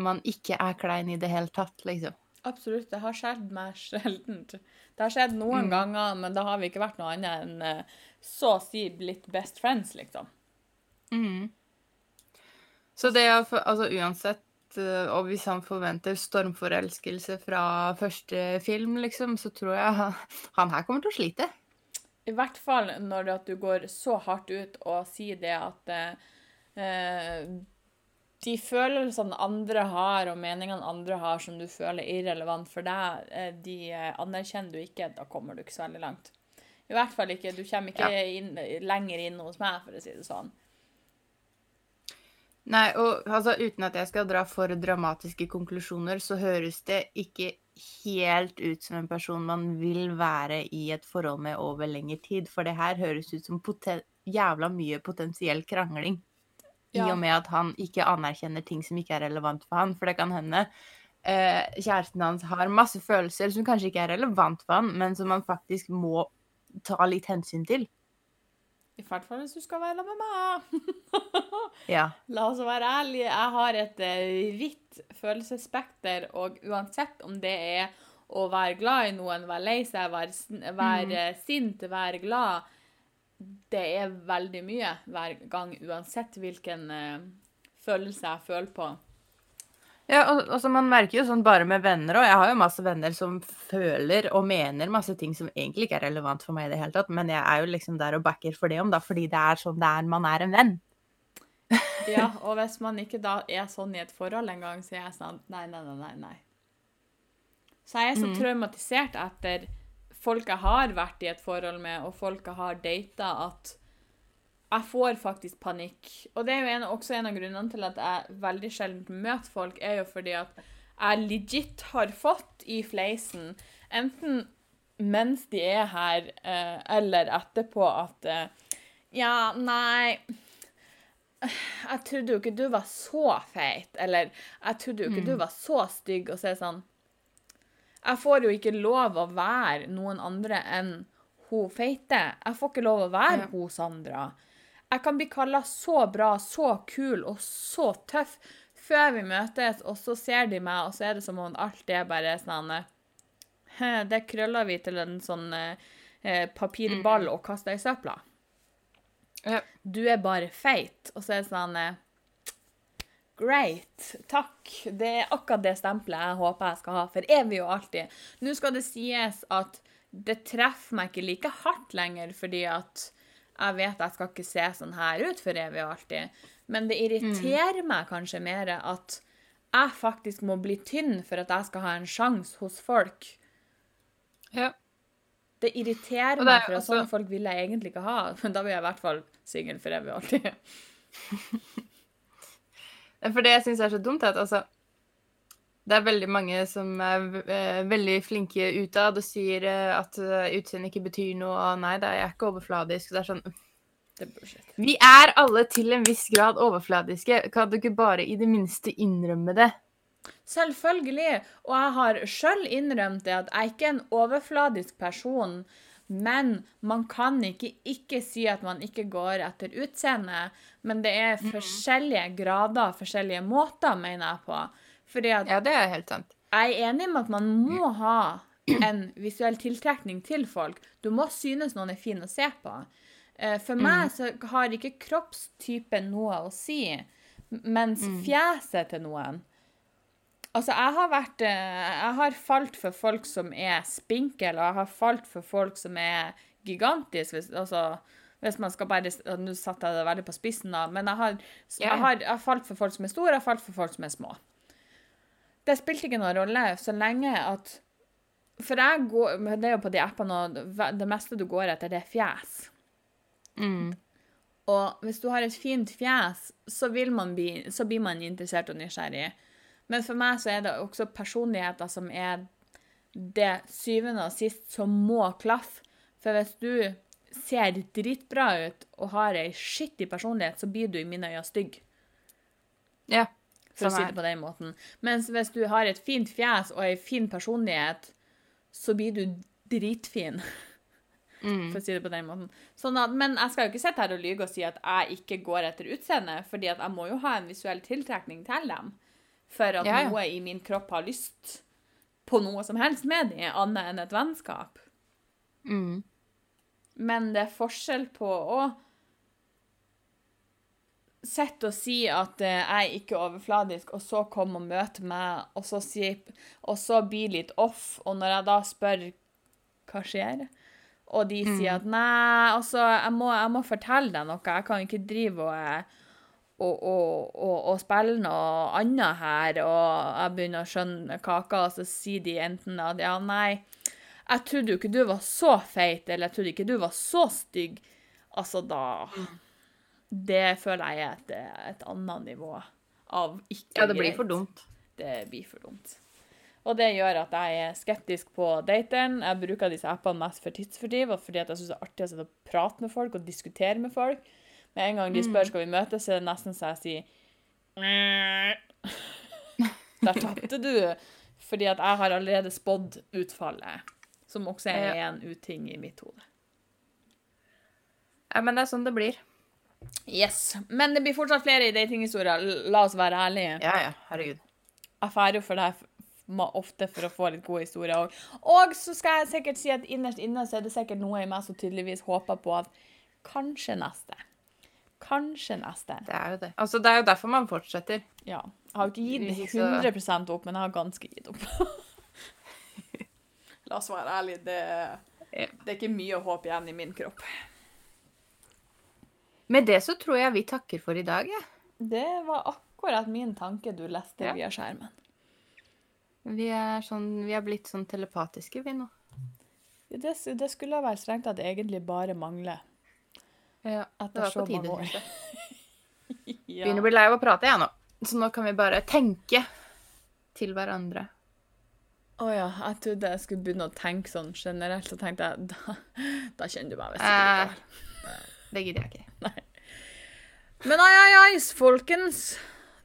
man ikke er klein i det hele tatt, liksom. Absolutt. Det har skjedd meg sjeldent. Det har skjedd noen Mm. ganger, men da har vi ikke vært noe annet enn eh, så å si blitt best friends, liksom. Mm. Så det er Altså uansett eh, Og hvis han forventer stormforelskelse fra første film, liksom, så tror jeg han, han her kommer til å slite. I hvert fall når det at du går så hardt ut og sier det at eh, eh, de følelsene andre har, og meningene andre har som du føler er irrelevant for deg, eh, de anerkjenner du ikke, da kommer du ikke så veldig langt. I hvert fall ikke. Du kommer ikke inn, lenger inn hos meg, for å si det sånn. Nei, og altså uten at jeg skal dra for dramatiske konklusjoner, så høres det ikke helt ut som en person man vil være i et forhold med over lengre tid. For det her høres ut som jævla mye potensiell krangling. I og med at han ikke anerkjenner ting som ikke er relevant for han. For det kan hende eh, kjæresten hans har masse følelser som kanskje ikke er relevant for han, men som han faktisk må ta litt hensyn til. I hvert fall hvis du skal være sammen med meg. Ja. La oss være ærlige. Jeg har et eh, vidt følelsesspekter, og uansett om det er å være glad i noen, være lei seg, være, være mm. sint, være glad Det er veldig mye hver gang, uansett hvilken uh, følelse jeg føler på. Ja, og, og så man merker jo sånn bare med venner òg. Jeg har jo masse venner som føler og mener masse ting som egentlig ikke er relevant for meg i det hele tatt, men jeg er jo liksom der og backer for det om, da, fordi det er sånn det er man er en venn. Ja, og hvis man ikke da er sånn i et forhold en gang, så er jeg sånn Nei, nei, nei, nei. nei. Så jeg er så traumatisert etter folk jeg har vært i et forhold med, og folk jeg har data, at jeg får faktisk panikk. Og det er jo en, også en av grunnene til at jeg veldig sjelden møter folk, er jo fordi at jeg legit har fått i fleisen, enten mens de er her, eh, eller etterpå, at eh, Ja, nei jeg trodde jo ikke du var så feit, eller jeg trodde jo ikke du var så stygg, og så er det sånn Jeg får jo ikke lov å være noen andre enn hun feite. Jeg får ikke lov å være Ja. hun Sandra. Jeg kan bli kalla så bra, så kul og så tøff før vi møtes, og så ser de meg, og så er det som om alt det bare er sånn Det krøller vi til en sånn eh, eh, papirball og kaster i søpla Ja. du er bare feit. Og så er det sånn eh, Great, takk. Det er akkurat det stempelet jeg håper jeg skal ha for evig og alltid. Nå skal det sies at det treffer meg ikke like hardt lenger, fordi at jeg vet jeg skal ikke se sånn her ut for evig og alltid. Men det irriterer meg kanskje mer at jeg faktisk må bli tynn for at jeg skal ha en sjanse hos folk. Ja. Det irriterer det meg, for at også- sånne folk vil jeg egentlig ikke ha. Men da blir jeg i hvert fall singel for evig og alltid. For det jeg syns er så dumt, er at altså Det er veldig mange som er eh, veldig flinke utad og sier eh, at uh, utseendet ikke betyr noe, og nei, det er ikke overfladisk. Det er sånn Det er. Vi er alle til en viss grad overfladiske. Kan du ikke bare i det minste innrømme det? Selvfølgelig. Og jeg har sjøl innrømt det at jeg ikke er en overfladisk person. Men man kan ikke ikke si at man ikke går etter utseende. Men det er forskjellige grader, forskjellige måter, mener jeg på. Fordi at Ja, det er helt sant. jeg er enig med at man må ha en visuell tiltrekning til folk. Du må synes noen er fin å se på. Eh, For meg så har ikke kroppstypen noe å si, mens fjeset til noen Altså, jeg har vært eh, Jeg har falt for folk som er spinkel, og jeg har falt for folk som er gigantiske. Hvis, altså, hvis man skal bare Nå satte jeg det veldig på spissen, da, men jeg har, jeg har, jeg har falt for folk som er store, jeg har falt for folk som er små. Det spilte ikke noen rolle så lenge at For jeg går Det er jo på de appene, og det meste du går etter, det er fjes. Mm. Og hvis du har et fint fjes, så, bli, så blir man interessert og nysgjerrig. Men for meg så er det også personligheter som er det syvende og sist som må klaffe. For hvis du ser dritbra ut og har ei skittig personlighet, så blir du i mine øyne stygg. Ja. For å si det på den måten. Mens hvis du har et fint fjes og ei fin personlighet, så blir du dritfin. Mm. For å si det på den måten. Sånn at, men jeg skal jo ikke sitte her og lyge og si at jeg ikke går etter utseende, fordi at jeg må jo ha en visuell tiltrekning til dem. For at Ja, ja. noe i min kropp har lyst på noe som helst med dem, annet enn et vennskap. Mm. Men det er forskjell på å sitte og si at eh, jeg er ikke overfladisk, og så kommer og møte meg, og så, sier, og så blir litt off. Og når jeg da spør hva skjer, og de sier at nei, altså, jeg må, jeg må fortelle deg noe, jeg kan ikke drive eh, og, og, og, og spille noe annet her, og jeg begynner å skjønne kaka, og så sier de enten at ja, nei, jeg trodde jo ikke du var så feit, eller jeg trodde ikke du var så stygg. Altså, da Det føler jeg er et, et annet nivå av ikke Ja, det blir greit. for dumt. Det blir for dumt. Og det gjør at jeg er skeptisk på dateren. Jeg bruker disse appene mest for tidsfordriv og fordi at jeg syns det er artig å sitte og prate med folk og diskutere med folk. Med en gang de spør skal vi møtes, så er det nesten så jeg sier «Mm». Der tapte du. Fordi at jeg har allerede spådd utfallet. Som også er en uting i mitt hode. Ja, men det er sånn det blir. Yes. Men det blir fortsatt flere datinghistorier. La oss være ærlige. Ja, ja. Herregud. Jeg drar jo for ma- ofte for å få litt gode historier òg. Og så skal jeg sikkert si at innerst inne så er det sikkert noe i meg som tydeligvis håper på at kanskje neste. Kanskje neste. Det er jo det. Altså, det er jo derfor man fortsetter. Ja. Jeg har ikke gitt Hvis ikke så- 100% opp, men jeg har ganske gitt opp. La oss være ærlige, det, det er ikke mye håp igjen i min kropp. Med det så tror jeg vi takker for i dag, jeg. Det var akkurat min tanke du leste Ja. via skjermen. Vi er sånn Vi er blitt sånn telepatiske, vi nå. Det, det skulle vel strengt tatt egentlig bare mangle. Ja, det var på tide. Ja. Begynner å bli lei av å prate, jeg nå. Så nå kan vi bare tenke til hverandre. Å ja, jeg trodde jeg skulle begynne å tenke sånn generelt, så tenkte jeg da, da kjenner du meg visst Eh. Det gidder jeg ikke. Men ai, ai, ai, folkens.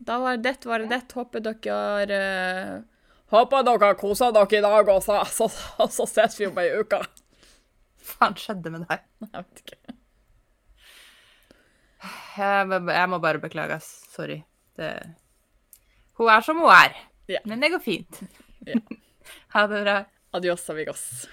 Da var det var det. Håper dere uh, Håper dere koser dere i dag, og så, så, så, ses vi om ei uke. Hva faen skjedde med deg? Jeg vet ikke. Jeg, jeg må bare beklage, ass. Sorry. Det... Hun er som hun er. Yeah. Men det går fint. Yeah. Ha det bra. Adios, amigos.